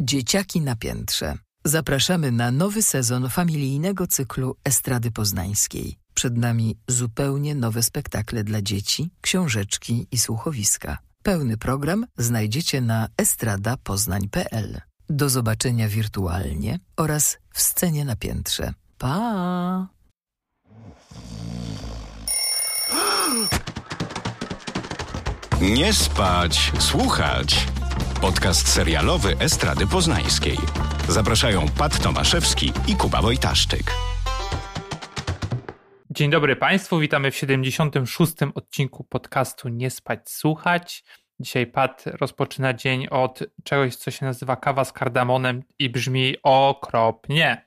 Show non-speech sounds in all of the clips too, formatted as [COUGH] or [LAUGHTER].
Dzieciaki na piętrze. Zapraszamy na nowy sezon familijnego cyklu Estrady Poznańskiej. Przed nami zupełnie nowe spektakle dla dzieci, książeczki i słuchowiska. Pełny program znajdziecie na estradapoznań.pl. Do zobaczenia wirtualnie oraz w scenie na piętrze. Pa! Nie spać, słuchać. Podcast serialowy Estrady Poznańskiej. Zapraszają Pat Tomaszewski i Kuba Wojtaszczyk. Dzień dobry Państwu, witamy w 76. odcinku podcastu Nie spać, słuchać. Dzisiaj Pat rozpoczyna dzień od czegoś, co się nazywa kawa z kardamonem i brzmi okropnie.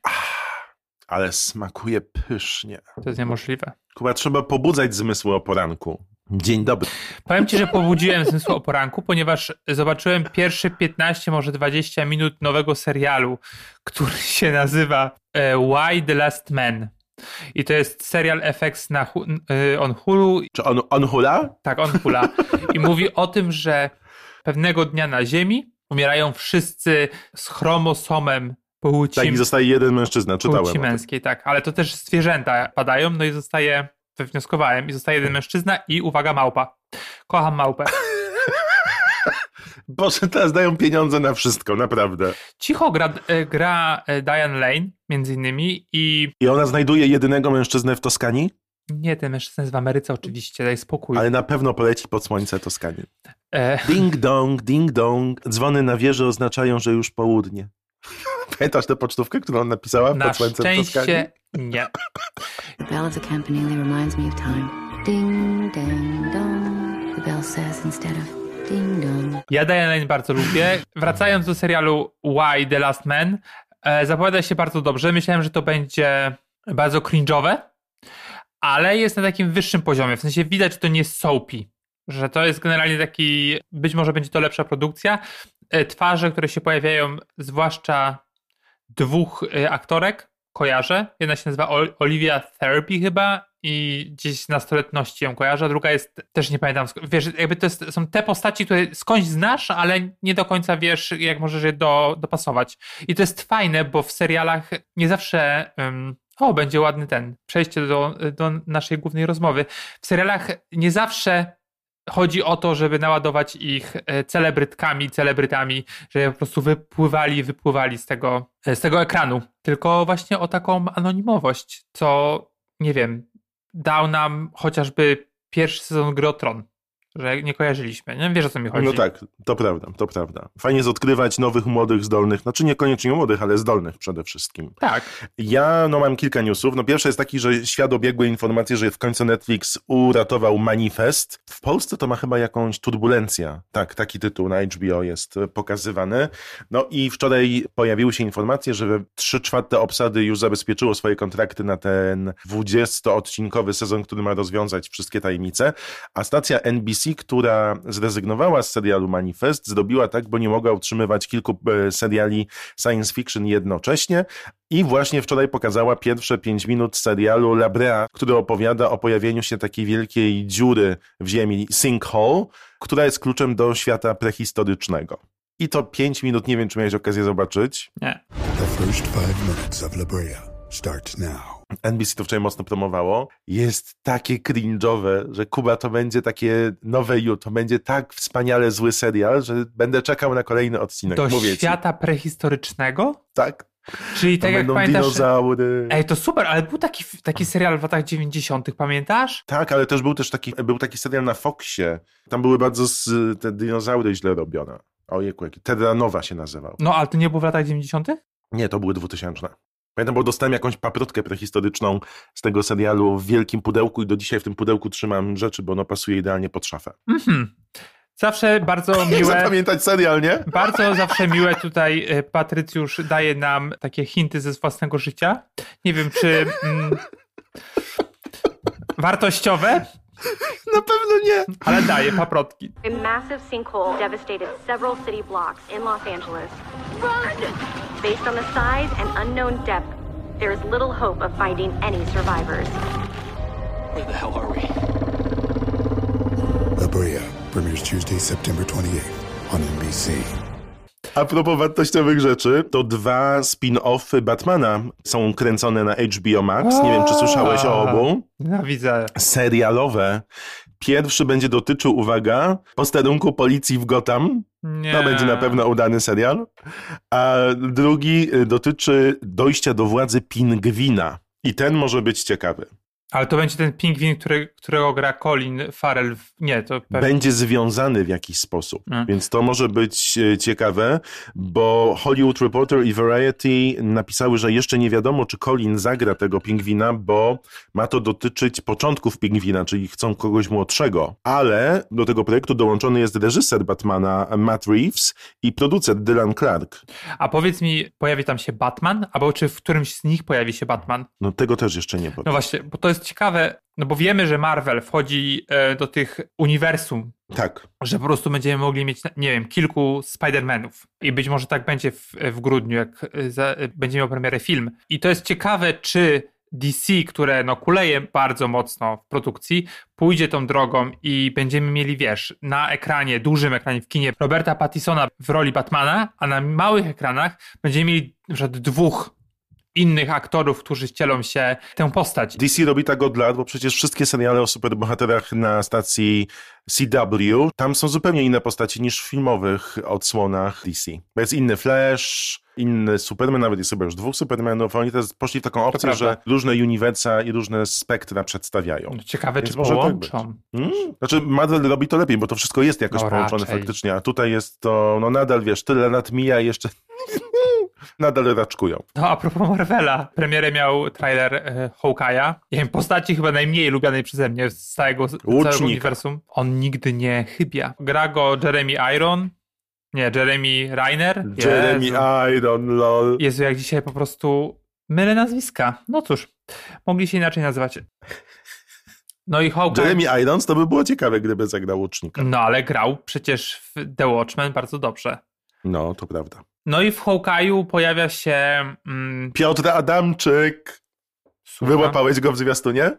Ale smakuje pysznie. To jest niemożliwe. Kuba, trzeba pobudzać zmysły o poranku. Dzień dobry. Powiem Ci, że pobudziłem zmysł o poranku, ponieważ zobaczyłem pierwsze 15, może 20 minut nowego serialu, który się nazywa e, Why the Last Man. I to jest serial FX na y, on Hulu. Czy on, on hula? Tak, on Hula. I [LAUGHS] mówi o tym, że pewnego dnia na Ziemi umierają wszyscy z chromosomem płci, Tak, i zostaje jeden mężczyzna, czytałem. płci męskiej, tak. Ale to też zwierzęta padają, no i zostaje, wywnioskowałem, i zostaje jeden mężczyzna i uwaga, małpa. Kocham małpę. [LAUGHS] Boże, teraz dają pieniądze na wszystko, naprawdę. Cicho gra, e, gra e, Diane Lane, między innymi, i I ona znajduje jedynego mężczyznę w Toskanii, nie, ten mężczyzna jest w Ameryce oczywiście, daj spokój. ale na pewno poleci pod słońce Toskanii. E, Ding dong, ding dong. Dzwony na wieży oznaczają, że już południe. [LAUGHS] Pamiętasz tę pocztówkę, którą on napisała na pod słońcem Toskanii? Nie. The bell of the campanile reminds me of time. Ding, ding, dong. The bell says instead of ding dong. Ja Diane Lane bardzo lubię. Wracając do serialu Why the Last Man, e, zapowiada się bardzo dobrze. Myślałem, że to będzie bardzo cringe'owe, ale jest na takim wyższym poziomie. W sensie widać, że to nie jest soapy. Że to jest generalnie taki, być może będzie to lepsza produkcja. E, Twarze, które się pojawiają, zwłaszcza dwóch e, aktorek, kojarzę. Jedna się nazywa Ol- Olivia Therapy chyba i gdzieś z nastoletności ją kojarzę, druga jest, też nie pamiętam, wiesz, jakby to jest, są te postaci, które skądś znasz, ale nie do końca wiesz, jak możesz je do, dopasować. I to jest fajne, bo w serialach nie zawsze... Um, o, będzie ładny ten, przejście do, do naszej głównej rozmowy. W serialach nie zawsze chodzi o to, żeby naładować ich e, celebrytkami, celebrytami, że po prostu wypływali, wypływali z tego, e, z tego ekranu. Tylko właśnie o taką anonimowość, co nie wiem, dał nam chociażby pierwszy sezon Gry o Tron, że nie kojarzyliśmy. Nie wiesz o co mi chodzi. No tak, to prawda, to prawda. Fajnie jest odkrywać nowych, młodych, zdolnych, znaczy niekoniecznie młodych, ale zdolnych przede wszystkim. Tak. Ja no, mam kilka newsów. No, pierwszy jest taki, że świat obiegły informacje, że w końcu Netflix uratował manifest. W Polsce to ma chyba jakąś turbulencja. Tak, taki tytuł na HBO jest pokazywany. No i wczoraj pojawiły się informacje, że 3 czwarte obsady już zabezpieczyło swoje kontrakty na ten 20-odcinkowy sezon, który ma rozwiązać wszystkie tajemnice, a stacja NBC, która zrezygnowała z serialu Manifest, zrobiła tak, bo nie mogła utrzymywać kilku e, seriali science fiction jednocześnie, i właśnie wczoraj pokazała pierwsze 5 minut serialu La Brea, który opowiada o pojawieniu się takiej wielkiej dziury w ziemi, sinkhole, która jest kluczem do świata prehistorycznego. I to 5 minut, nie wiem czy miałeś okazję zobaczyć. Nie. The first five minutes of La Brea start now. NBC to wczoraj mocno promowało. Jest takie cringe'owe, że Kuba to będzie takie nowe you, to będzie tak wspaniale zły serial, że będę czekał na kolejny odcinek. Do Mówię świata prehistorycznego? Ci. Tak, Czyli to tak jak będą pamiętasz... dinozaury. Ej, to super, ale był taki, taki serial w latach 90., pamiętasz? Tak, ale też był też taki, był taki serial na Foxie. Tam były bardzo z, te dinozaury źle robione. Ojejku, jaki Terra Nova się nazywał. No, ale to nie było w latach 90.? Nie, to były 2000. Pamiętam, bo dostałem jakąś paprotkę prehistoryczną z tego serialu w wielkim pudełku i do dzisiaj w tym pudełku trzymam rzeczy, bo ono pasuje idealnie pod szafę. Mhm. Zawsze bardzo [LAUGHS] miłe. zapamiętać serial, nie? Bardzo zawsze miłe tutaj e, Patrycjusz daje nam takie hinty ze własnego życia. Nie wiem, czy mm, wartościowe, Na pewno nie. ale daje paprotki. A massive sinkhole devastated several city blocks in Los Angeles. Run! Based on the size and unknown depth, there is little hope of finding any survivors. Where the hell are we? La Brea premieres Tuesday, September 28th on NBC. A propos wartościowych rzeczy, to dwa spin-offy Batmana są kręcone na HBO Max. Nie wiem, czy słyszałeś o obu. No widzę. Serialowe. Pierwszy będzie dotyczył, uwaga, posterunku policji w Gotham. Nie. To będzie na pewno udany serial. A drugi y, dotyczy dojścia do władzy pingwina. I ten może być ciekawy. Ale to będzie ten pingwin, który, którego gra Colin Farrell. w- Nie, to pewnie. Będzie związany w jakiś sposób. Więc to może być e, ciekawe, bo Hollywood Reporter i Variety napisały, że jeszcze nie wiadomo, czy Colin zagra tego pingwina, bo ma to dotyczyć początków pingwina, czyli chcą kogoś młodszego. Ale do tego projektu dołączony jest reżyser Batmana Matt Reeves i producent Dylan Clark. A powiedz mi, pojawi tam się Batman? Albo czy w którymś z nich pojawi się Batman? No tego też jeszcze nie powiem. No właśnie, bo to jest ciekawe, no bo wiemy, że Marvel wchodzi e, do tych uniwersum, Tak. że po prostu będziemy mogli mieć, nie wiem, kilku Spider-Manów. I być może tak będzie w, w grudniu, jak e, za, e, będzie miał premierę film. I to jest ciekawe, czy DC, które no kuleje bardzo mocno w produkcji, pójdzie tą drogą i będziemy mieli, wiesz, na ekranie, dużym ekranie w kinie Roberta Pattisona w roli Batmana, a na małych ekranach będziemy mieli na przykład dwóch innych aktorów, którzy ścielą się tę postać. DC robi tak od lat, bo przecież wszystkie seriale o superbohaterach na stacji CW, tam są zupełnie inne postaci niż w filmowych odsłonach DC. Bo jest inny Flash, inny Superman, nawet jest chyba już dwóch Supermanów, oni teraz poszli w taką opcję, że różne uniwersa i różne spektra przedstawiają. No, Ciekawe, Więc czy może tak połączą. Hmm? Znaczy Marvel robi to lepiej, bo to wszystko jest jakoś No połączone raczej. faktycznie, a tutaj jest to, no nadal wiesz, tyle lat mija i jeszcze [LAUGHS] nadal raczkują. No a propos Marvela, premierę miał trailer e, Hawkeye'a. Nie wiem, postaci chyba najmniej lubianej przeze mnie z całego, całego uniwersum. On nigdy nie chybia. Gra go Jeremy Iron. Nie, Jeremy Reiner. Jeremy Jezu. Iron, lol. Jezu, jak dzisiaj po prostu mylę nazwiska. No cóż, mogli się inaczej nazywać. No i Hawkeye. Jeremy Irons to by było ciekawe, gdyby zagrał łucznika. No ale grał przecież w The Watchmen bardzo dobrze. No, to prawda. No i w Hawkeye'u pojawia się... Mm, Piotr Adamczyk. słucham? Wyłapałeś go w zwiastunie?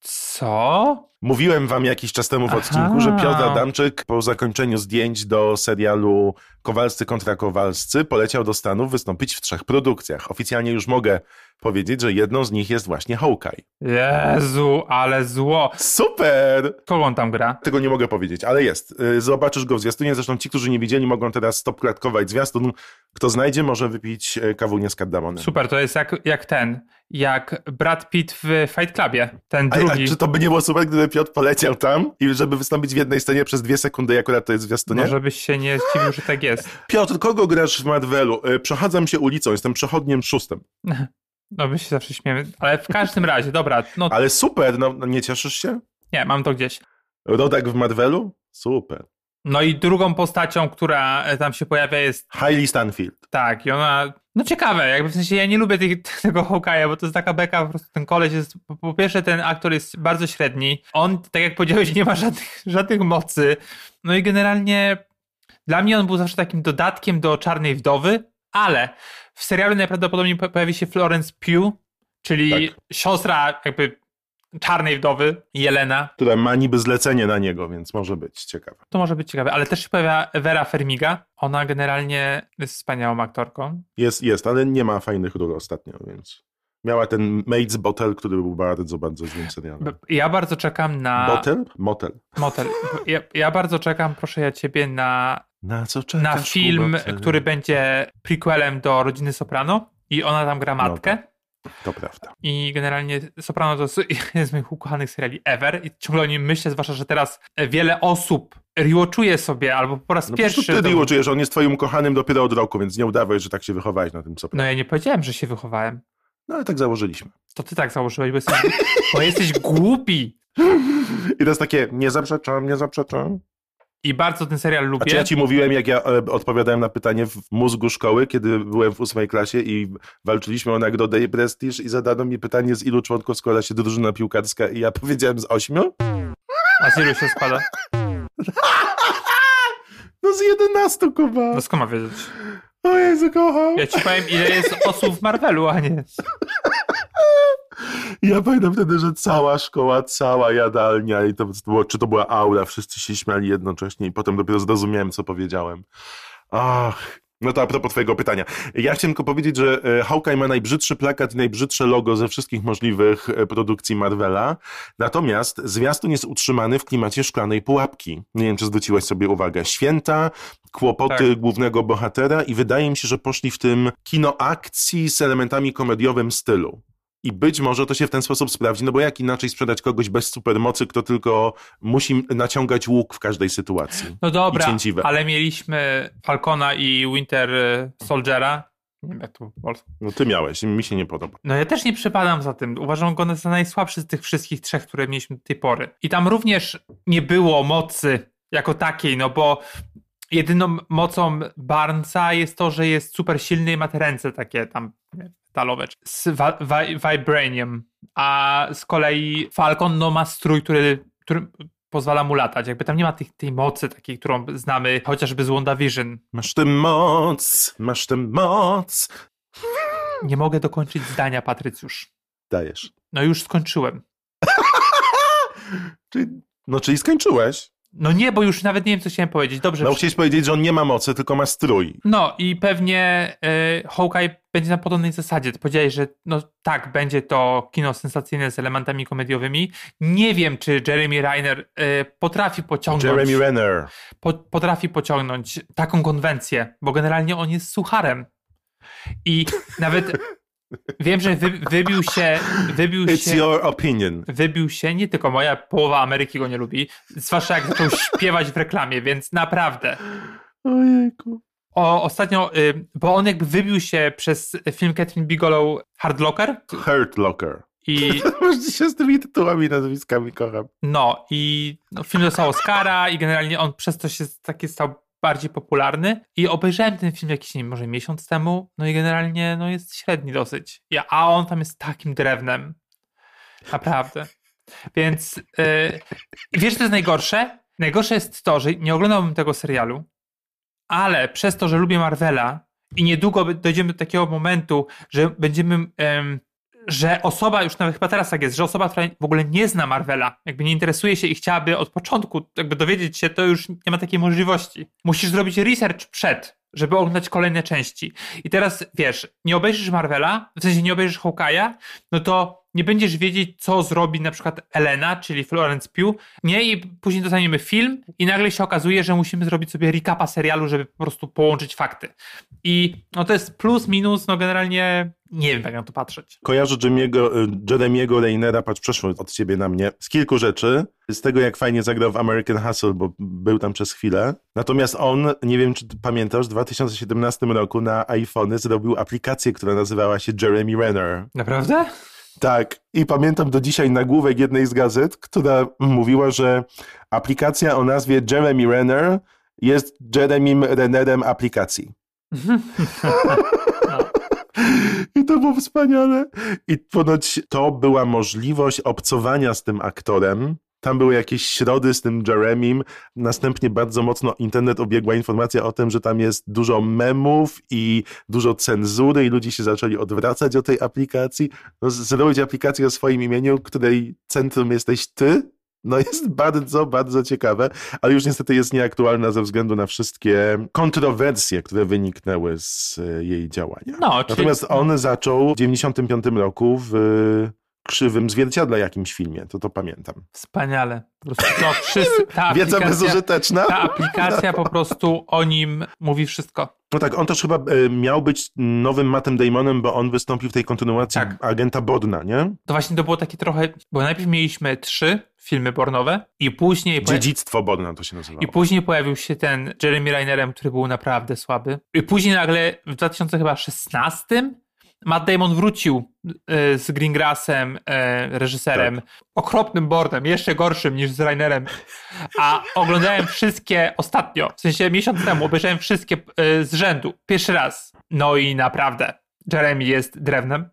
Co? Mówiłem wam jakiś czas temu w Aha. odcinku, że Piotr Adamczyk po zakończeniu zdjęć do serialu Kowalscy kontra Kowalscy poleciał do Stanów wystąpić w trzech produkcjach. Oficjalnie już mogę powiedzieć, że jedną z nich jest właśnie Hawkeye. Jezu, ale zło. Super! Kogo on tam gra? Tego nie mogę powiedzieć, ale jest. Y, Zobaczysz go w zwiastunie. Zresztą ci, którzy nie widzieli, mogą teraz stopklatkować zwiastun. Kto znajdzie, może wypić y, kawunię z kardamonem. Super, to jest jak, jak ten, jak Brad Pitt w Fight Clubie. Ten A, a drugi. czy to by nie było super, gdyby Piotr poleciał tam i żeby wystąpić w jednej scenie przez dwie sekundy, jak akurat to jest w zwiastunie? No, żebyś się nie zdziwił, że tak jest. Piotr, kogo grasz w Marvelu? Y, Przechadzam się ulicą, jestem przechodniem szóstym. [LAUGHS] No, my się zawsze śmiemy. Ale w każdym razie, dobra, no Ale super, no no nie cieszysz się? nie, mam to gdzieś. Rodak w Marvelu? Super. No i drugą postacią, która tam się pojawia jest Hailey Stanfield. tak i ona, no ciekawe, jakby w sensie ja nie lubię tych, [LAUGHS] tego Hawkeye'a, bo to jest taka beka, po prostu ten koleś jest, po, po pierwsze ten aktor jest bardzo średni, on, tak jak powiedziałeś, nie ma żadnych, [LAUGHS] żadnych mocy, no i generalnie dla mnie on był zawsze takim dodatkiem do Czarnej Wdowy, ale w serialu najprawdopodobniej po- pojawi się Florence Pugh, czyli Tak. siostra jakby Czarnej Wdowy, Jelena, która ma niby zlecenie na niego, więc może być ciekawe. to może być ciekawe, ale też się pojawia Vera Fermiga, ona generalnie jest wspaniałą aktorką, Jest, jest, ale nie ma fajnych ról ostatnio, więc... Miała ten Maid's Bottle, który był bardzo, bardzo złym serialem. Ja bardzo czekam na. Bottle? Motel. Motel. Ja, ja bardzo czekam, proszę ja ciebie, na, Na co czekasz, na film, Kuba? który będzie prequelem do Rodziny Soprano. I ona tam gra matkę. To prawda. I generalnie Soprano to jest jeden z moich ukochanych seriali ever. I ciągle o nim myślę, zwłaszcza, że teraz wiele osób rewatchuje sobie albo po raz No pierwszy. pierwszy. Ty to- to... że on jest twoim ukochanym dopiero od roku, więc nie udawaj, że tak się wychowałeś na tym soprano. No ja nie powiedziałem, że się wychowałem. No ale tak założyliśmy. To ty tak założyłeś, bo jesteś, bo jesteś głupi. [LAUGHS] I to jest takie, nie zaprzeczam, nie zaprzeczam. I bardzo ten serial A lubię. czy ja ci mówiłem, jak ja e, odpowiadałem na pytanie w mózgu szkoły, kiedy byłem w ósmej klasie i walczyliśmy o nagrodę i prestiż i zadano mi pytanie, z ilu członków składa się drużyna piłkarska i ja powiedziałem z ośmiu? A z ilu się składa? [LAUGHS] No z jedenastu, Kuba. No skąd ma wiedzieć? O Jezu, kocham. Ja ci powiem, ile jest osób w Marvelu, a nie. Ja pamiętam wtedy, że cała szkoła, cała jadalnia i to, to było, czy to była aula, wszyscy się śmiali jednocześnie i potem dopiero zrozumiałem, co powiedziałem. Ach, No to a propos twojego pytania. Ja chciałem tylko powiedzieć, że e, Hawkeye ma najbrzydszy plakat i najbrzydsze logo ze wszystkich możliwych e, produkcji Marvela. Natomiast zwiastun jest utrzymany w klimacie szklanej pułapki. Nie wiem, czy zwróciłeś sobie uwagę. Święta, kłopoty Tak. głównego bohatera i wydaje mi się, że poszli w tym kino akcji z elementami komediowym stylu. I być może to się w ten sposób sprawdzi, no bo jak inaczej sprzedać kogoś bez supermocy, kto tylko musi naciągać łuk w każdej sytuacji. No dobra, ale mieliśmy Falcona i Winter e, Soldiera. Nie wiem, jak to. No ty miałeś, mi się nie podoba. No ja też nie przypadam za tym. Uważam go za najsłabszy z tych wszystkich trzech, które mieliśmy do tej pory. I tam również nie było mocy jako takiej, no bo jedyną mocą Barnesa jest to, że jest super silny i ma te ręce takie tam nie, metalowe, z vibranium. A z kolei Falcon no, ma strój, który, który pozwala mu latać. Jakby tam nie ma tych, tej mocy takiej, którą znamy chociażby z WandaVision. Masz tę moc, masz tę moc. Nie mogę dokończyć zdania, Patrycjusz. Dajesz. No już skończyłem. [LAUGHS] Czyli, no czyli skończyłeś. No nie, bo już nawet nie wiem, co chciałem powiedzieć. Dobrze. No chciałeś powiedzieć, że on nie ma mocy, tylko ma strój. No i pewnie y, Hawkeye będzie na podobnej zasadzie. Ty powiedziałeś, że no tak, będzie to kino sensacyjne z elementami komediowymi. Nie wiem, czy Jeremy Reiner y, potrafi pociągnąć, Jeremy Renner. po, potrafi pociągnąć taką konwencję, bo generalnie on jest sucharem. I nawet wiem, że wy, wybił się, wybił It's się, your opinion. wybił się, nie tylko moja, połowa Ameryki go nie lubi, zwłaszcza jak zaczął [LAUGHS] śpiewać w reklamie, więc naprawdę. Ojejku. O, ostatnio, y, bo on jakby wybił się przez film Catherine Bigelow Hard Locker Hurt Locker. i [LAUGHS] się z tymi tytułami, nazwiskami kocham. no, i no, film dostał Oscara i generalnie on przez to się taki stał bardziej popularny i obejrzałem ten film jakiś, nie wiem, może miesiąc temu, no i generalnie no jest średni dosyć, ja, a on tam jest takim drewnem. Naprawdę. Więc yy, wiesz, co jest najgorsze? Najgorsze jest to, że nie oglądałbym tego serialu, ale przez to, że lubię Marvela i niedługo dojdziemy do takiego momentu, że będziemy, em, że osoba, już nawet chyba teraz tak jest, że osoba, która w ogóle nie zna Marvela, jakby nie interesuje się i chciałaby od początku jakby dowiedzieć się, to już nie ma takiej możliwości. Musisz zrobić research przed, żeby oglądać kolejne części. I teraz, wiesz, nie obejrzysz Marvela, w sensie nie obejrzysz Hawkeye'a, no to nie będziesz wiedzieć, co zrobi na przykład Elena, czyli Florence Pugh, nie? I później dostaniemy film i nagle się okazuje, że musimy zrobić sobie recapa serialu, żeby po prostu połączyć fakty. I no to jest plus, minus, no generalnie nie wiem, jak na to patrzeć. Kojarzę Jeremiego, y, Jeremiego Rainera, patrz, przeszło od ciebie na mnie, z kilku rzeczy. Z tego, jak fajnie zagrał w American Hustle, bo był tam przez chwilę. Natomiast on, nie wiem, czy pamiętasz, w 2017 roku na iPhony zrobił aplikację, która nazywała się Jeremy Renner. Naprawdę? Tak. I pamiętam do dzisiaj nagłówek jednej z gazet, która mówiła, że aplikacja o nazwie Jeremy Renner jest Jeremym Rennerem aplikacji. [LAUGHS] I to było wspaniale. I ponoć to była możliwość obcowania z tym aktorem. Tam były jakieś środy z tym Jeremim. Następnie bardzo mocno internet obiegła informacja o tym, że tam jest dużo memów i dużo cenzury i ludzie się zaczęli odwracać od tej aplikacji. No, zrobić aplikację o swoim imieniu, której centrum jesteś ty, no jest [LAUGHS] bardzo, bardzo ciekawe, ale już niestety jest nieaktualna ze względu na wszystkie kontrowersje, które wyniknęły z e, jej działania. No, czyli... Natomiast on zaczął w 95 roku w krzywym zwierciadle jakimś filmie, to to pamiętam. Wspaniale. Po prostu to wszyscy, [LAUGHS] ta Wiedza aplikacja, bezużyteczna? ta aplikacja po prostu o nim mówi wszystko. No tak, on też chyba e, miał być nowym Mattem Damonem, bo on wystąpił w tej kontynuacji Tak. agenta Bodna, nie? To właśnie to było takie trochę, bo najpierw mieliśmy trzy filmy pornowe i później... Dziedzictwo Bodna to się nazywało. I później pojawił się ten Jeremy Rainerem, który był naprawdę słaby. I później nagle w 2016 Matt Damon wrócił e, z Greengrassem, e, reżyserem, okropnym Bordem, jeszcze gorszym niż z Rainerem. A oglądałem wszystkie ostatnio, w sensie miesiąc temu, obejrzałem wszystkie e, z rzędu, pierwszy raz. No i naprawdę, Jeremy jest drewnem.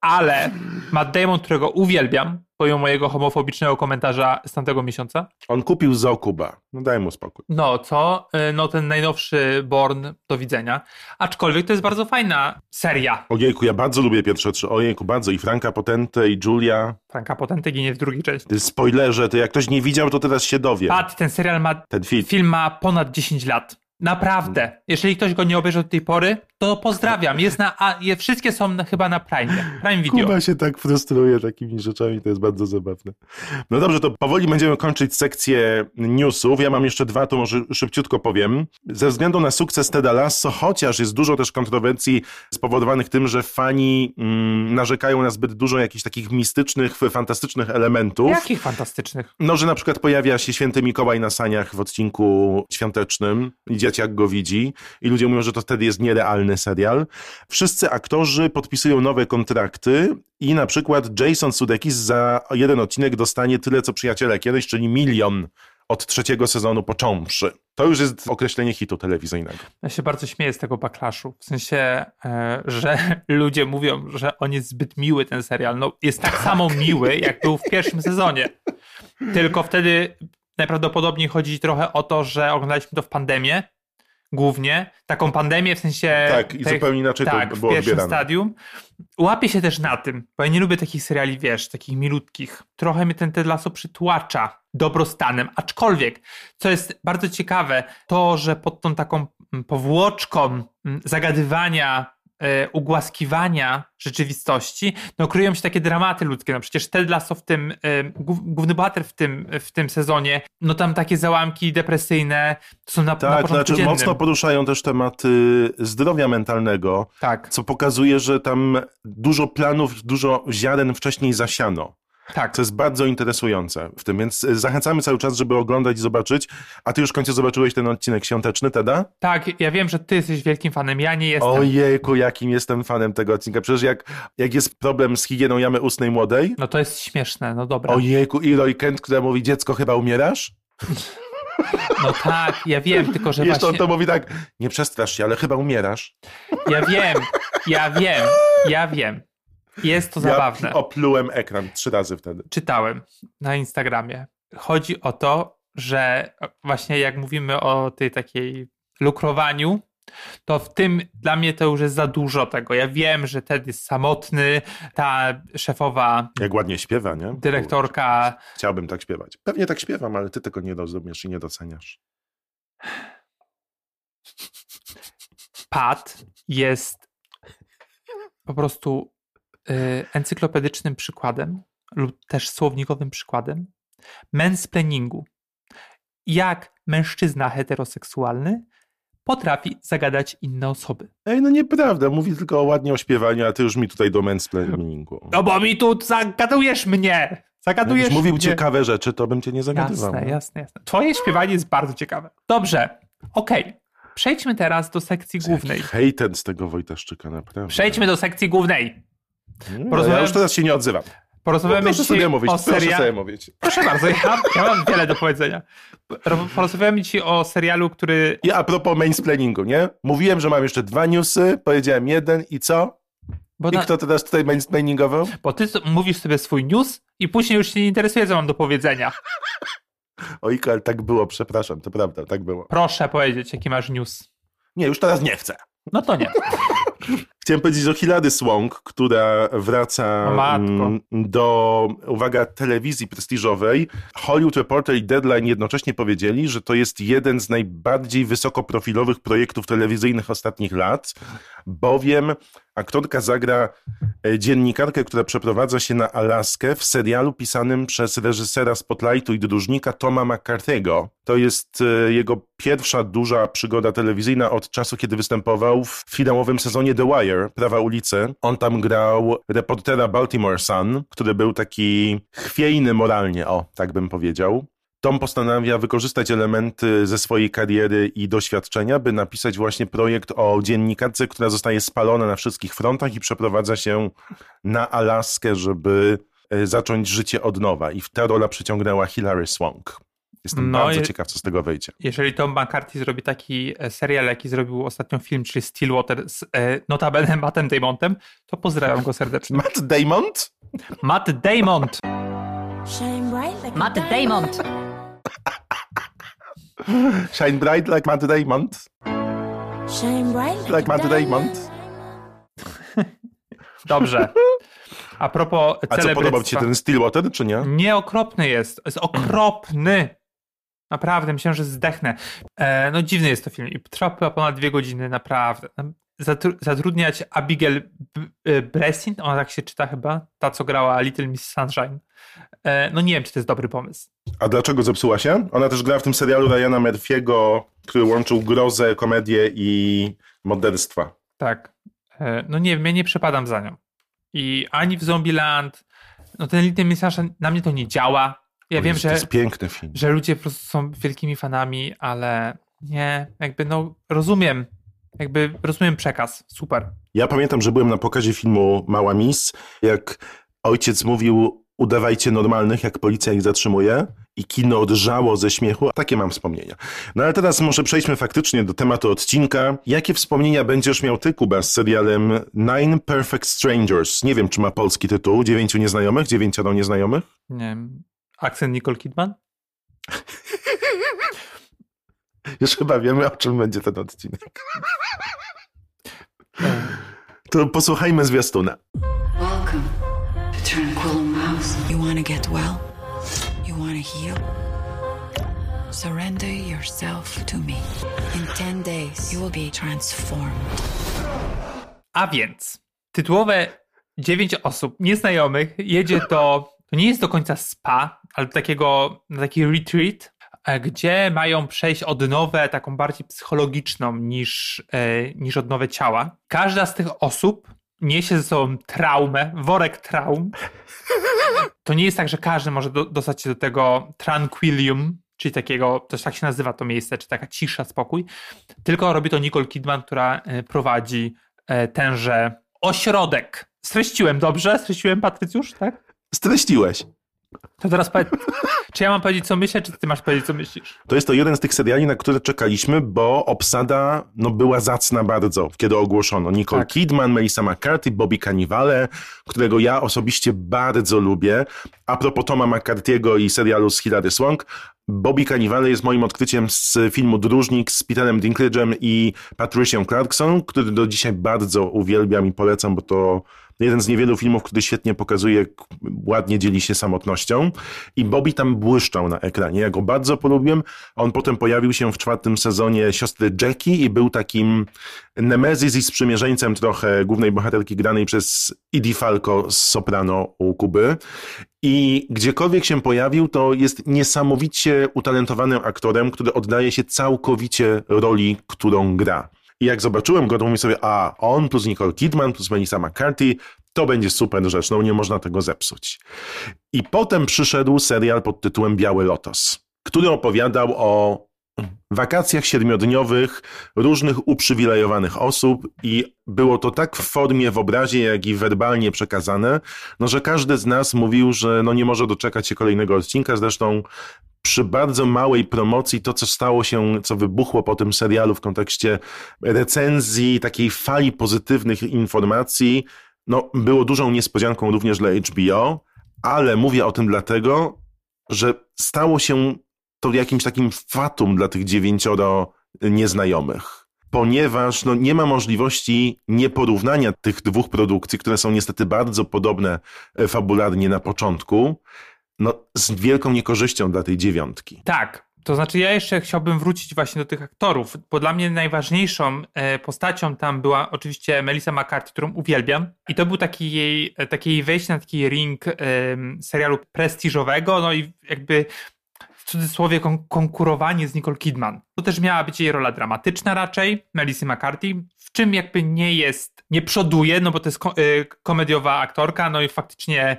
Ale Matt Damon, którego uwielbiam, pomimo mojego homofobicznego komentarza z tamtego miesiąca. On kupił Zokuba. No daj mu spokój. No, co? Y, No, ten najnowszy Born, do widzenia. Aczkolwiek to jest bardzo fajna seria. Ojejku, ja bardzo lubię pierwsze trzy. Ojejku, bardzo. I Franka Potente, i Julia. Franka Potenty ginie w drugiej części. Ty spoilerze, to jak ktoś nie widział, to teraz się dowie. Pat, ten serial ma, Ten film. film ma ponad 10 lat. Naprawdę. Jeżeli ktoś go nie obejrzał do tej pory, to pozdrawiam. Jest na, a, je, wszystkie są na, chyba na Prime. Prime Video. Kuba się tak frustruje takimi rzeczami, to jest bardzo zabawne. No dobrze, to powoli będziemy kończyć sekcję newsów. Ja mam jeszcze dwa, to może szybciutko powiem. Ze względu na sukces Teda Lasso, chociaż jest dużo też kontrowersji spowodowanych tym, że fani mm, narzekają na zbyt dużo jakichś takich mistycznych, fantastycznych elementów. Jakich fantastycznych. No, że na przykład pojawia się święty Mikołaj na saniach w odcinku świątecznym i dzieciak go widzi i ludzie mówią, że to wtedy jest serial. Wszyscy aktorzy podpisują nowe kontrakty i na przykład Jason Sudeikis za jeden odcinek dostanie tyle, co Przyjaciele kiedyś, czyli milion od trzeciego sezonu począwszy. To już jest określenie hitu telewizyjnego. Ja się bardzo śmieję z tego backlashu. W sensie, e, że [LAUGHS] ludzie mówią, że on jest zbyt miły, ten serial. No, jest tak samo miły, jak był w pierwszym sezonie. Tylko wtedy najprawdopodobniej chodzi trochę o to, że oglądaliśmy to w pandemię. Głównie. Taką pandemię w sensie. Tak, i zupełnie inaczej to tak, było w pierwszym odbierane. stadium. Łapię się też na tym, bo ja nie lubię takich seriali, wiesz, takich milutkich. Trochę mnie ten Ted Lasso przytłacza dobrostanem. Aczkolwiek, co jest bardzo ciekawe, to, że pod tą taką mm, powłoczką mm, zagadywania, ugłaskiwania rzeczywistości, no kryją się takie dramaty ludzkie. No przecież Ted Lasso w tym, e, głów- główny bohater w tym, w tym sezonie, no tam takie załamki depresyjne to są na, na Tak, porządku znaczy dziennym. mocno poruszają też tematy zdrowia mentalnego, Tak, co pokazuje, że tam dużo planów, dużo ziaren wcześniej zasiano. Tak. Co jest bardzo interesujące w tym, więc y, zachęcamy cały czas, żeby oglądać i zobaczyć. A ty już w końcu zobaczyłeś ten odcinek świąteczny, Teda? Tak, ja wiem, że ty jesteś wielkim fanem, ja nie jestem. Ojejku, jakim jestem fanem tego odcinka. Przecież jak, jak jest problem z higieną jamy ustnej młodej, No to jest śmieszne, no dobra. ojejku, i Roy Kent, która mówi, dziecko, chyba umierasz? No tak, ja wiem, tylko że jeszcze on właśnie... to mówi tak, nie przestrasz się, ale chyba umierasz. Ja wiem, ja wiem, ja wiem. Jest to zabawne. Ja oplułem ekran trzy razy wtedy. Czytałem na Instagramie. Chodzi o to, że właśnie jak mówimy o tej takiej lukrowaniu, to w tym dla mnie to już jest za dużo tego. Ja wiem, że Ted jest samotny, ta szefowa Jak ładnie śpiewa, nie? dyrektorka Chciałbym tak śpiewać. Pewnie tak śpiewam, ale ty tego nie rozumiesz i nie doceniasz. Pat jest po prostu encyklopedycznym przykładem lub też słownikowym przykładem mansplainingu. Jak mężczyzna heteroseksualny potrafi zagadać inne osoby. Ej, no nieprawda, mówi tylko o ładnie o śpiewaniu, a ty już mi tutaj do mansplainingu. No bo mi tu zagadujesz mnie! Zagadujesz Jakbyś mówił mnie. ciekawe rzeczy, to bym cię nie zagadywał. Jasne, no. jasne, jasne. Twoje śpiewanie jest bardzo ciekawe. Dobrze, okej. Przejdźmy teraz do sekcji głównej. Hejten z tego Wojtaszczyka, naprawdę. Przejdźmy do sekcji głównej. No, porozmawiam- Ja już teraz się nie odzywam. Porozmawiamy dzisiaj sobie mówić, o proszę serialu. sobie mówić. Proszę bardzo, ja, ja mam wiele do powiedzenia. Ro- Porozmawiamy dzisiaj o serialu, który. I a propos mansplainingu, nie? Mówiłem, że mam jeszcze dwa newsy, powiedziałem jeden i co? Bo, I na, kto teraz tutaj mansplainingował? bo ty mówisz sobie swój news i później już się nie interesuje, co mam do powiedzenia. [LAUGHS] Ojka, ale tak było, przepraszam, to prawda, tak było. Proszę powiedzieć, jaki masz news. Nie, już teraz nie chcę. No to nie. [LAUGHS] Chciałem powiedzieć o Hilary Swank, która wraca mm, do, uwaga, telewizji prestiżowej. Hollywood Reporter i Deadline jednocześnie powiedzieli, że to jest jeden z najbardziej wysokoprofilowych projektów telewizyjnych ostatnich lat, bowiem aktorka zagra e, dziennikarkę, która przeprowadza się na Alaskę w serialu pisanym przez reżysera Spotlightu i dróżnika Toma McCarthy'ego. To jest e, jego pierwsza duża przygoda telewizyjna od czasu, kiedy występował w finałowym sezonie The Wire, Prawa ulicy. On tam grał reportera Baltimore Sun, który był taki chwiejny moralnie, o, tak bym powiedział. Tom postanawia wykorzystać elementy ze swojej kariery i doświadczenia, by napisać właśnie projekt o dziennikarce, która zostaje spalona na wszystkich frontach i przeprowadza się na Alaskę, żeby e, zacząć życie od nowa. I ta rola przyciągnęła Hilary Swank. Jestem No bardzo i- ciekaw, co z tego wyjdzie. Jeżeli Tom McCarthy zrobi taki e, serial, jaki zrobił ostatnio film, czyli Stillwater z e, notabene Mattem Damontem, to pozdrawiam go serdecznie. Matt Damon? Matt Damon! Matt Damon. Shine bright like Matt Damon. Like Matt Damon. Dobrze. A propos A co, podobał ci się ten Stillwater, czy nie? Nie, okropny jest. Jest okropny. Naprawdę, myślałem, że zdechnę. E, no dziwny jest to film i trwa ponad dwie godziny, naprawdę. Zatru- zatrudniać Abigail e, Breslin, ona tak się czyta chyba, ta co grała Little Miss Sunshine. E, no nie wiem, czy to jest dobry pomysł. A dlaczego zepsuła się? Ona też grała w tym serialu Ryana Murphy'ego, który łączył grozę, komedię i morderstwa. Tak. E, no nie wiem, ja nie przepadam za nią. I ani w Zombieland, no ten Little Miss Sunshine, na mnie to nie działa. Ja wiem, Jezu, że... To jest piękny film. że ludzie po prostu są wielkimi fanami, ale nie, jakby no rozumiem, jakby rozumiem przekaz, super. Ja pamiętam, że byłem na pokazie filmu Mała Miss, jak ojciec mówił udawajcie normalnych, jak policja ich zatrzymuje i kino odrżało ze śmiechu. Takie mam wspomnienia. No ale teraz może przejdźmy faktycznie do tematu odcinka. Jakie wspomnienia będziesz miał ty, Kuba, z serialem Nine Perfect Strangers? Nie wiem, czy ma polski tytuł. Dziewięciu nieznajomych? Dziewięcioro nieznajomych? Nie wiem, akcent Nicole Kidman? [LAUGHS] Już chyba wiemy, o czym będzie ten odcinek. To posłuchajmy zwiastuna. Welcome to Tranquillum House. You want to get well? You want to heal? Surrender yourself to me. In 10 days, you will be transformed. A więc, tytułowe dziewięć osób nieznajomych jedzie do, to nie jest do końca spa, ale takiego, taki retreat, e, gdzie mają przejść odnowę taką bardziej psychologiczną niż, e, niż odnowę ciała. Każda z tych osób niesie ze sobą traumę, worek traum. To nie jest tak, że każdy może do, dostać się do tego tranquillium, czyli takiego, też tak się nazywa to miejsce, czy taka cisza, spokój, tylko robi to Nicole Kidman, która e, prowadzi tenże ośrodek. Streściłem dobrze? Streściłem, Patrycjusz, tak? Streściłeś. To teraz powiedz, czy ja mam powiedzieć, co myślę, czy ty masz powiedzieć, co myślisz? To jest to jeden z tych seriali, na które czekaliśmy, bo obsada no, była zacna bardzo, kiedy ogłoszono. Nicole Tak. Kidman, Melissa McCarthy, Bobby Cannavale, którego ja osobiście bardzo lubię. A propos Toma McCarthy'ego i serialu z Hilary Swank, Bobby Cannavale jest moim odkryciem z filmu Dróżnik z Peterem Dinklage'em i Patricią Clarkson, który do dzisiaj bardzo uwielbiam i polecam, bo to jeden z niewielu filmów, który świetnie pokazuje, ładnie dzieli się samotnością. I Bobby tam błyszczał na ekranie. Ja go bardzo polubiłem. On potem pojawił się w czwartym sezonie siostry Jackie i był takim nemezis i sprzymierzeńcem trochę głównej bohaterki granej przez Edie Falco z Soprano u Kuby. I gdziekolwiek się pojawił, to jest niesamowicie utalentowanym aktorem, który oddaje się całkowicie roli, którą gra. I jak zobaczyłem go, to mówię sobie, a on plus Nicole Kidman plus Melissa McCarthy, to będzie super rzecz, no nie można tego zepsuć. I potem przyszedł serial pod tytułem Biały Lotos, który opowiadał o wakacjach siedmiodniowych różnych uprzywilejowanych osób i było to tak w formie, w obrazie, jak i werbalnie przekazane, no że każdy z nas mówił, że no nie może doczekać się kolejnego odcinka, zresztą przy bardzo małej promocji to, co stało się, co wybuchło po tym serialu w kontekście recenzji, takiej fali pozytywnych informacji, no było dużą niespodzianką również dla HBO, ale mówię o tym dlatego, że stało się to jakimś takim fatum dla tych dziewięcioro nieznajomych. Ponieważ no, nie ma możliwości nieporównania tych dwóch produkcji, które są niestety bardzo podobne e, fabularnie na początku, no, z wielką niekorzyścią dla tej dziewiątki. Tak. To znaczy, ja jeszcze chciałbym wrócić właśnie do tych aktorów, bo dla mnie najważniejszą e, postacią tam była oczywiście Melissa McCarthy, którą uwielbiam. I to był taki jej, e, takie jej wejście na taki ring serialu prestiżowego, no i jakby w cudzysłowie kon- konkurowanie z Nicole Kidman. To też miała być jej rola dramatyczna raczej, Melissa McCarthy, w czym jakby nie jest, nie przoduje, no bo to jest ko- e, komediowa aktorka, no i faktycznie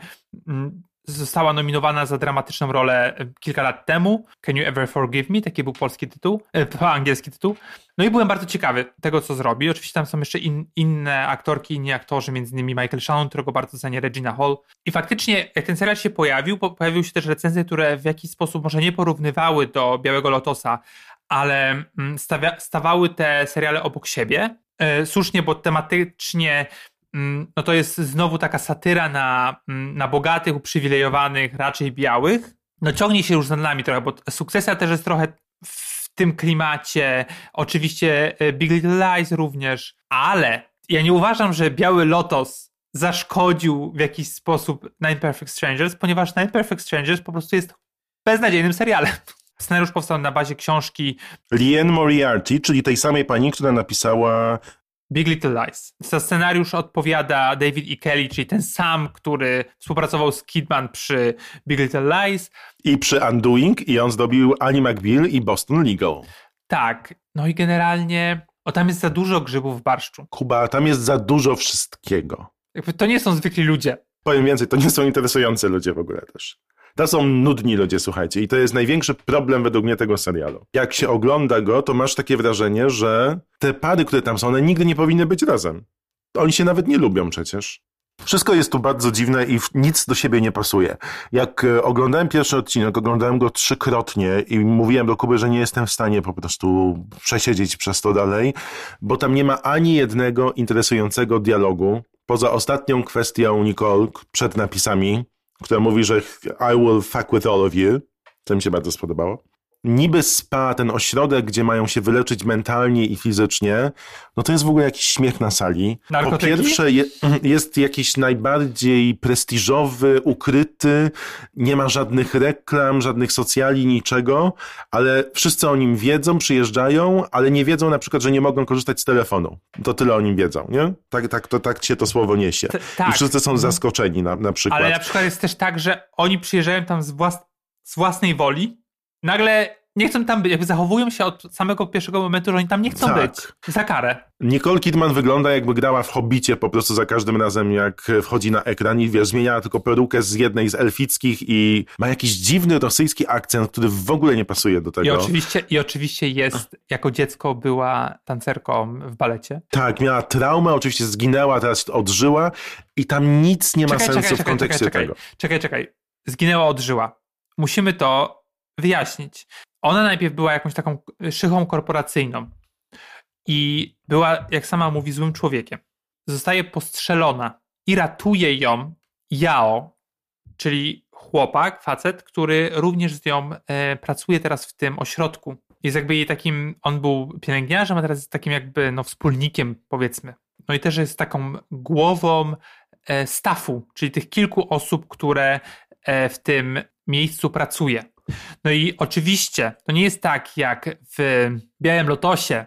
mm, została nominowana za dramatyczną rolę e, kilka lat temu. Can You Ever Forgive Me? Taki był polski tytuł, e, angielski tytuł. No i byłem bardzo ciekawy tego, co zrobi. Oczywiście tam są jeszcze in, inne aktorki, inni aktorzy, między innymi Michael Shannon, którego bardzo cenię, Regina Hall. I faktycznie, jak ten serial się pojawił, po, pojawiły się też recenzje, które w jakiś sposób może nie porównywały do Białego Lotosa, ale mm, stawia, stawały te seriale obok siebie. E, słusznie, bo tematycznie no to jest znowu taka satyra na, mm, na bogatych, uprzywilejowanych, raczej białych. No ciągnie się już za nami trochę, bo sukcesja też jest trochę w tym klimacie. Oczywiście e, Big Little Lies również, ale ja nie uważam, że Biały Lotos zaszkodził w jakiś sposób Nine Perfect Strangers, ponieważ Nine Perfect Strangers po prostu jest beznadziejnym serialem. [LAUGHS] Scenariusz powstał na bazie książki Liane Moriarty, czyli tej samej pani, która napisała Big Little Lies. Za scenariusz odpowiada David E. Kelly, czyli ten sam, który współpracował z Kidman przy Big Little Lies. i przy Undoing i on zdobił Annie McBeal i Boston Legal. Tak, no i generalnie, o tam jest za dużo grzybów w barszczu. Kuba, tam jest za dużo wszystkiego. Jakby to nie są zwykli ludzie. Powiem więcej, to nie są interesujące ludzie w ogóle też. To są nudni ludzie, słuchajcie. I to jest największy problem według mnie tego serialu. Jak się ogląda go, to masz takie wrażenie, że te pary, które tam są, one nigdy nie powinny być razem. Oni się nawet nie lubią przecież. Wszystko jest tu bardzo dziwne i nic do siebie nie pasuje. Jak e, oglądałem pierwszy odcinek, oglądałem go trzykrotnie i mówiłem do Kuby, że nie jestem w stanie po prostu przesiedzieć przez to dalej, bo tam nie ma ani jednego interesującego dialogu, poza ostatnią kwestią Nicole przed napisami, która mówi, że I will fuck with all of you. To mi się bardzo spodobało. Niby spa, ten ośrodek, gdzie mają się wyleczyć mentalnie i fizycznie, no to jest w ogóle jakiś śmiech na sali. Po Narkotyki? pierwsze je, jest jakiś najbardziej prestiżowy, ukryty, nie ma żadnych reklam, żadnych socjali, niczego, ale wszyscy o nim wiedzą, przyjeżdżają, ale nie wiedzą na przykład, że nie mogą korzystać z telefonu. To tyle o nim wiedzą, nie? Tak, tak, to, tak się to słowo niesie. T- I tak. wszyscy są zaskoczeni na, na przykład. Ale na przykład jest też tak, że oni przyjeżdżają tam z, włas z własnej woli, nagle nie chcą tam być, jakby zachowują się od samego pierwszego momentu, że oni tam nie chcą Tak. być. Za karę. Nicole Kidman wygląda jakby grała w Hobbicie po prostu za każdym razem, jak wchodzi na ekran i wiesz, zmieniała tylko perukę z jednej z elfickich i ma jakiś dziwny rosyjski akcent, który w ogóle nie pasuje do I tego. oczywiście, I oczywiście jest, jako dziecko była tancerką w balecie. Tak, miała traumę, oczywiście zginęła, teraz odżyła i tam nic nie ma Czekaj, sensu czekaj, w kontekście czekaj, tego. Czekaj, czekaj. Zginęła, odżyła. Musimy to wyjaśnić. Ona najpierw była jakąś taką szychą korporacyjną i była, jak sama mówi, złym człowiekiem. Zostaje postrzelona i ratuje ją Yao, czyli chłopak, facet, który również z nią e, pracuje teraz w tym ośrodku. Jest jakby jej takim, on był pielęgniarzem, a teraz jest takim jakby no, wspólnikiem, powiedzmy. No i też jest taką głową e, staffu, czyli tych kilku osób, które e, w tym miejscu pracuje. No i oczywiście to nie jest tak jak w Białym Lotosie,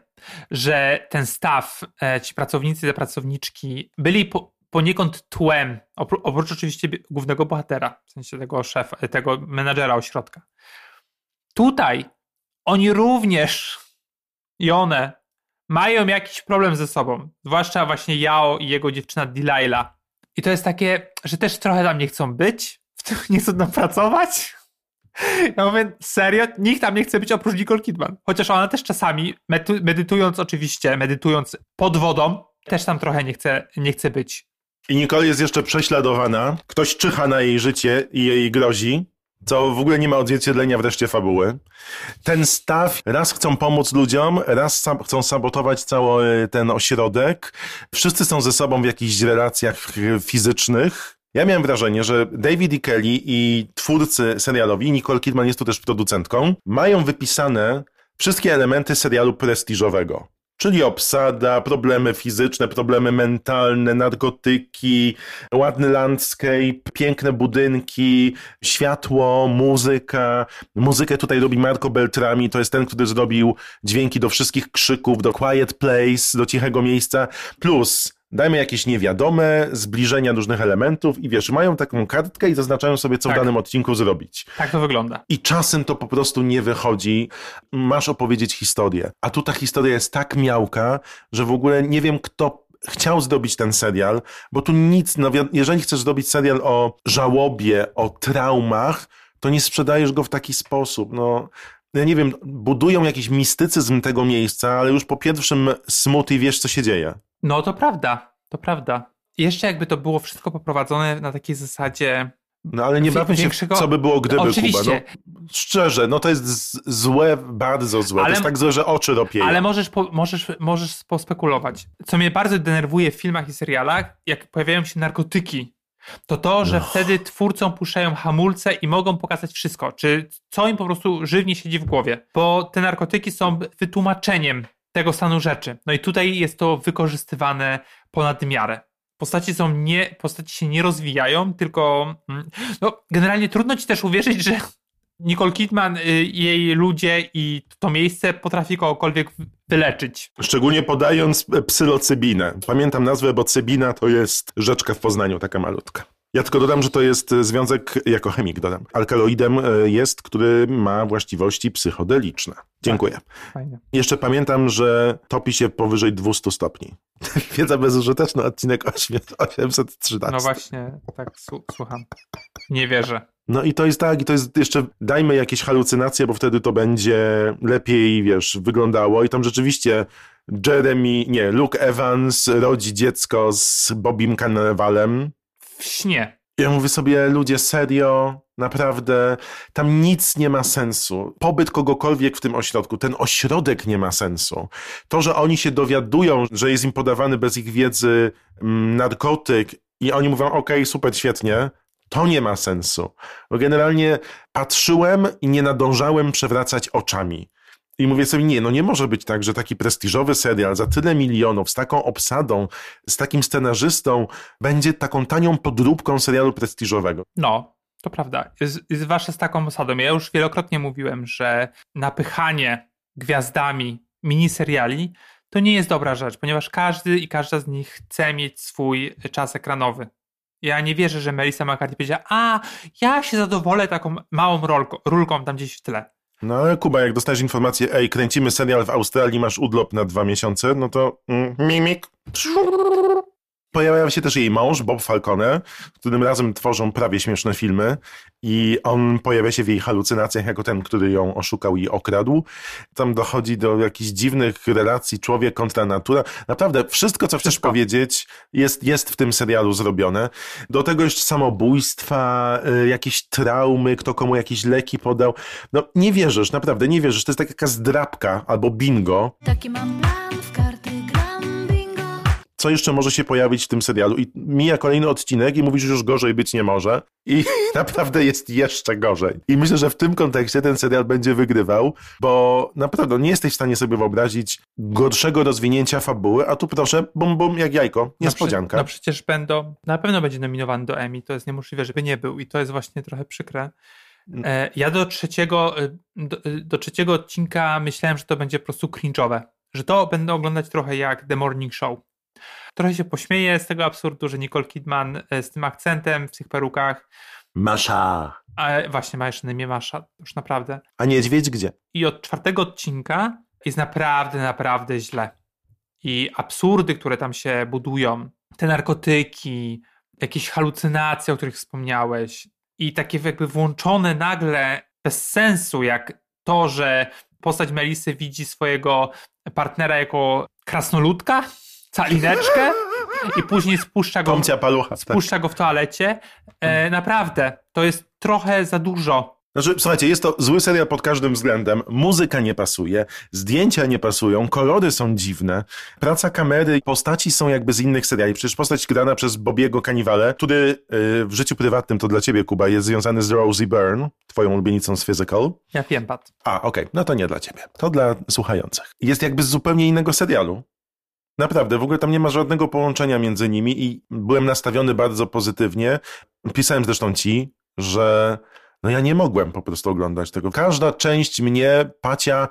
że ten staff, e, ci pracownicy, te pracowniczki byli po, poniekąd tłem, opró- oprócz oczywiście głównego bohatera, w sensie tego szefa, tego menadżera ośrodka. Tutaj oni również i one mają jakiś problem ze sobą, zwłaszcza właśnie Yao i jego dziewczyna Delilah. I to jest takie, że też trochę tam nie chcą być, nie chcą tam pracować. Ja mówię, serio? Nikt tam nie chce być oprócz Nicole Kidman. Chociaż ona też czasami, medytując oczywiście, medytując pod wodą, też tam trochę nie chce, nie chce być. I Nicole jest jeszcze prześladowana, ktoś czyha na jej życie i jej grozi, co w ogóle nie ma odzwierciedlenia wreszcie fabuły. Ten staw raz chcą pomóc ludziom, raz sam, chcą sabotować cały ten ośrodek. Wszyscy są ze sobą w jakichś relacjach fizycznych. Ja miałem wrażenie, że David E. Kelly i twórcy serialowi, Nicole Kidman jest tu też producentką, mają wypisane wszystkie elementy serialu prestiżowego. Czyli obsada, problemy fizyczne, problemy mentalne, narkotyki, ładny landscape, piękne budynki, światło, muzyka. Muzykę tutaj robi Marco Beltrami, to jest ten, który zrobił dźwięki do wszystkich krzyków, do Quiet Place, do Cichego Miejsca, plus dajmy jakieś niewiadome zbliżenia różnych elementów i wiesz, mają taką kartkę i zaznaczają sobie, co Tak. w danym odcinku zrobić. Tak to wygląda. I czasem to po prostu nie wychodzi. Masz opowiedzieć historię. A tu ta historia jest tak miałka, że w ogóle nie wiem, kto chciał zdobyć ten serial, bo tu nic, no jeżeli chcesz zdobyć serial o żałobie, o traumach, to nie sprzedajesz go w taki sposób. No, ja nie wiem, budują jakiś mistycyzm tego miejsca, ale już po pierwszym smoothie wiesz, co się dzieje. No to prawda, to prawda. Jeszcze jakby to było wszystko poprowadzone na takiej zasadzie No ale nie bawmy się, większego- co by było gdyby, Oczywiście. Kuba. No, szczerze, no to jest złe, bardzo złe. Ale- to jest tak złe, że oczy ropieją. Ale możesz, po, możesz, możesz pospekulować. Co mnie bardzo denerwuje w filmach i serialach, jak pojawiają się narkotyki, to to, że wtedy twórcom puszczają hamulce i mogą pokazać wszystko, czy co im po prostu żywnie siedzi w głowie. Bo te narkotyki są wytłumaczeniem tego stanu rzeczy. No i tutaj jest to wykorzystywane ponad miarę. Postaci są nie, postaci się nie rozwijają, tylko mm, no, generalnie trudno ci też uwierzyć, że Nicole Kidman, y, jej ludzie i to miejsce potrafi kogokolwiek wyleczyć. Szczególnie podając psylocybinę. Pamiętam nazwę, bo cybina to jest rzeczka w Poznaniu, taka malutka. Ja tylko dodam, że to jest związek, jako chemik dodam, alkaloidem e, jest, który ma właściwości psychodeliczne. Dziękuję. Fajnie. Jeszcze pamiętam, że topi się powyżej 200 stopni. [LAUGHS] Wiedza bezużyteczna, odcinek 8, 813. No właśnie, tak słu- słucham. Nie wierzę. No i to jest tak, i to jest jeszcze, dajmy jakieś halucynacje, bo wtedy to będzie lepiej, wiesz, wyglądało i tam rzeczywiście Jeremy, nie, Luke Evans rodzi dziecko z Bobim Cannavalem. W śnie. Ja mówię sobie, ludzie, serio, naprawdę, tam nic nie ma sensu. Pobyt kogokolwiek w tym ośrodku, ten ośrodek nie ma sensu. To, że oni się dowiadują, że jest im podawany bez ich wiedzy mm, narkotyk i oni mówią, okej, super, świetnie, to nie ma sensu. Bo generalnie patrzyłem i nie nadążałem przewracać oczami. I mówię sobie, nie, no nie może być tak, że taki prestiżowy serial za tyle milionów, z taką obsadą, z takim scenarzystą, będzie taką tanią podróbką serialu prestiżowego. No, to prawda. Zwłaszcza z taką osadą. Ja już wielokrotnie mówiłem, że napychanie gwiazdami miniseriali to nie jest dobra rzecz, ponieważ każdy i każda z nich chce mieć swój czas ekranowy. Ja nie wierzę, że Melissa McCarthy powiedziała, a ja się zadowolę taką małą rolką, rulką tam gdzieś w tle. No ale Kuba, jak dostajesz informację, ej, kręcimy serial w Australii, masz urlop na dwa miesiące, no to mm, mimik. Pojawia się też jej mąż, Bob Falcone, którym razem tworzą prawie śmieszne filmy i on pojawia się w jej halucynacjach jako ten, który ją oszukał i okradł. Tam dochodzi do jakichś dziwnych relacji człowiek kontra natura. Naprawdę, wszystko, co chcesz powiedzieć, jest, jest w tym serialu zrobione. Do tego jeszcze samobójstwa, y, jakieś traumy, kto komu jakieś leki podał. No nie wierzysz, naprawdę nie wierzysz. To jest taka zdrabka albo bingo. Taki mam plan, w bingo. Co jeszcze może się pojawić w tym serialu. I mija kolejny odcinek i mówisz, że już gorzej być nie może. I [LAUGHS] naprawdę jest jeszcze gorzej. I myślę, że w tym kontekście ten serial będzie wygrywał, bo naprawdę nie jesteś w stanie sobie wyobrazić gorszego rozwinięcia fabuły, a tu proszę, bum bum jak jajko, niespodzianka. No, prze- no przecież będą, na pewno będzie nominowany do Emmy, to jest niemożliwe, żeby nie był i to jest właśnie trochę przykre. E, ja do trzeciego, e, do, e, do trzeciego odcinka myślałem, że to będzie po prostu cringe'owe, że to będę oglądać trochę jak The Morning Show. Trochę się pośmieję z tego absurdu, że Nicole Kidman e, z tym akcentem w tych perukach, Masza. a właśnie ma jeszcze na imię Masza, już naprawdę. A niedźwiedź gdzie? I od czwartego odcinka jest naprawdę, naprawdę źle. I absurdy, które tam się budują, te narkotyki, jakieś halucynacje, o których wspomniałeś, i takie jakby włączone nagle bez sensu, jak to, że postać Melisy widzi swojego partnera jako krasnoludka, calineczkę i później spuszcza go, Tomcia palucha. Tak. spuszcza go w toalecie. E, naprawdę, to jest trochę za dużo. Znaczy, słuchajcie, jest to zły serial pod każdym względem. Muzyka nie pasuje, zdjęcia nie pasują, kolory są dziwne, praca kamery, postaci są jakby z innych seriali. Przecież postać grana przez Bobiego Cannavale, który yy, w życiu prywatnym, to dla ciebie, Kuba, jest związany z Rosie Byrne, twoją ulubienicą z Physical. Ja wiem, Pat. A, okej, no to nie dla ciebie. To dla słuchających. Jest jakby z zupełnie innego serialu. Naprawdę, w ogóle tam nie ma żadnego połączenia między nimi i byłem nastawiony bardzo pozytywnie. Pisałem zresztą ci, że no ja nie mogłem po prostu oglądać tego. Każda część mnie, Pacia,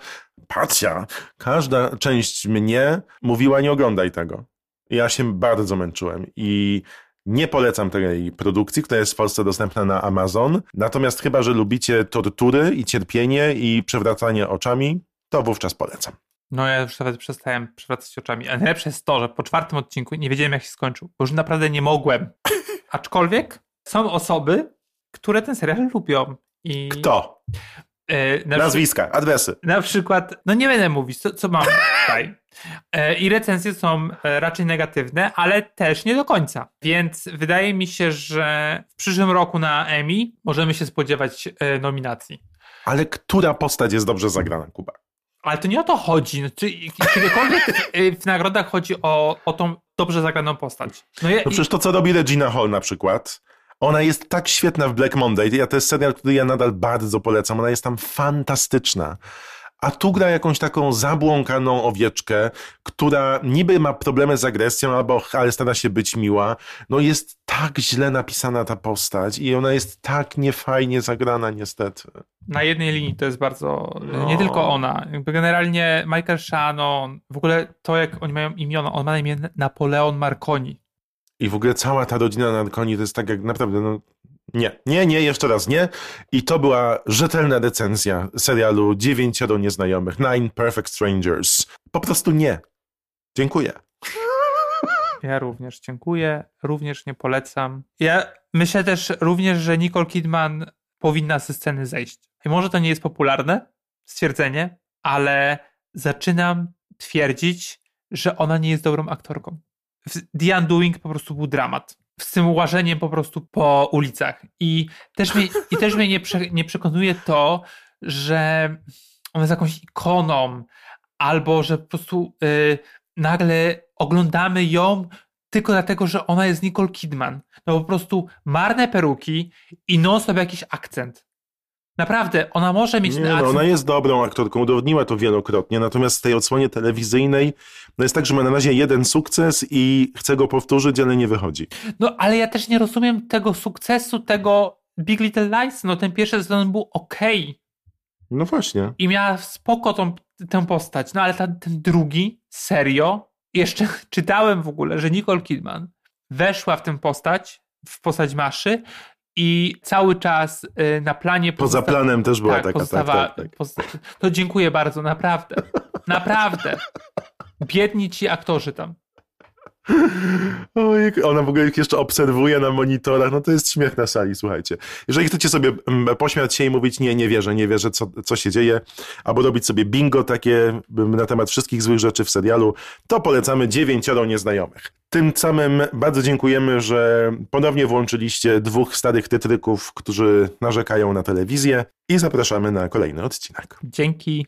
Pacia, każda część mnie mówiła nie oglądaj tego. Ja się bardzo męczyłem i nie polecam tej produkcji, która jest w Polsce dostępna na Amazon. Natomiast chyba, że lubicie tortury i cierpienie i przewracanie oczami, to wówczas polecam. No ja już nawet przestałem przewracać oczami. A najlepsze jest to, że po czwartym odcinku nie wiedziałem jak się skończył, bo już naprawdę nie mogłem. [LAUGHS] Aczkolwiek są osoby, które ten serial lubią. I Kto? E, na, Nazwiska, adresy. na przykład, no nie będę mówić, co, co mam [LAUGHS] tutaj. E, I recenzje są e, raczej negatywne, ale też nie do końca. Więc wydaje mi się, że w przyszłym roku na Emmy możemy się spodziewać nominacji. Ale która postać jest dobrze zagrana, Kuba? Ale to nie o to chodzi. No, czy kiedykolwiek w, w nagrodach chodzi o, o tą dobrze zagraną postać. No, ja, No przecież to, co robi Regina Hall na przykład, ona jest tak świetna w Black Monday. Ja to jest serial, który ja nadal bardzo polecam. Ona jest tam fantastyczna. A tu gra jakąś taką zabłąkaną owieczkę, która niby ma problemy z agresją, albo, ale stara się być miła. No jest tak źle napisana ta postać i ona jest tak niefajnie zagrana niestety. na jednej linii to jest bardzo. No. Nie tylko ona. Jakby generalnie Michael Shannon, w ogóle to, jak oni mają imiona, on ma na imię Napoleon Marconi. I w ogóle cała ta rodzina na koni to jest tak jak naprawdę, no nie, nie, nie, jeszcze raz nie. I to była rzetelna recenzja serialu Dziewięcioro Nieznajomych, Nine Perfect Strangers. Po prostu nie. Dziękuję. Ja również dziękuję, również nie polecam. Ja myślę też również, że Nicole Kidman powinna ze sceny zejść. I może to nie jest popularne stwierdzenie, ale zaczynam twierdzić, że ona nie jest dobrą aktorką. The Undoing po prostu był dramat. Z tym łażeniem po prostu po ulicach. I też mnie, i też mnie nie, prze, nie przekonuje to, że ona jest jakąś ikoną, albo że po prostu y, nagle oglądamy ją tylko dlatego, że ona jest Nicole Kidman. No po prostu marne peruki i non-stop jakiś akcent. Naprawdę, ona może mieć Nie, no, akcent. ona jest dobrą aktorką, udowodniła to wielokrotnie, natomiast w tej odsłonie telewizyjnej no jest tak, że ma na razie jeden sukces i chce go powtórzyć, ale nie wychodzi. No ale ja też nie rozumiem tego sukcesu, tego Big Little Lies. No ten pierwszy sezon był okej No właśnie. i miała spoko tą, tę postać, no ale ta, ten drugi, serio, jeszcze [LAUGHS] czytałem w ogóle, że Nicole Kidman weszła w tę postać, w postać Maszy i cały czas y, na planie Poza planem też była tak, taka, tak, pozostawała, tak, tak. poz- To dziękuję bardzo, naprawdę. Naprawdę. [LAUGHS] Biedni ci aktorzy tam. Ojej, ona w ogóle jeszcze obserwuje na monitorach, no to jest śmiech na sali, słuchajcie. Jeżeli chcecie sobie mm, pośmiać się i mówić, nie, nie wierzę, nie wierzę, co, co się dzieje, albo robić sobie bingo takie mm, na temat wszystkich złych rzeczy w serialu, to polecamy dziewięcioro nieznajomych. Tym samym bardzo dziękujemy, że ponownie włączyliście dwóch starych tetryków, którzy narzekają na telewizję i zapraszamy na kolejny odcinek. Dzięki.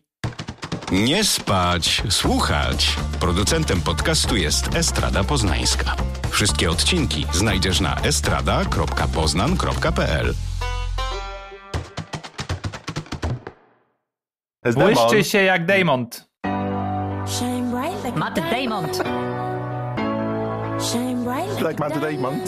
Nie spać, słuchać. Producentem podcastu jest Estrada Poznańska. Wszystkie odcinki znajdziesz na estrada.poznan.pl. Błyszczy się jak like Matt Damon. Like Tak, Matt Damon.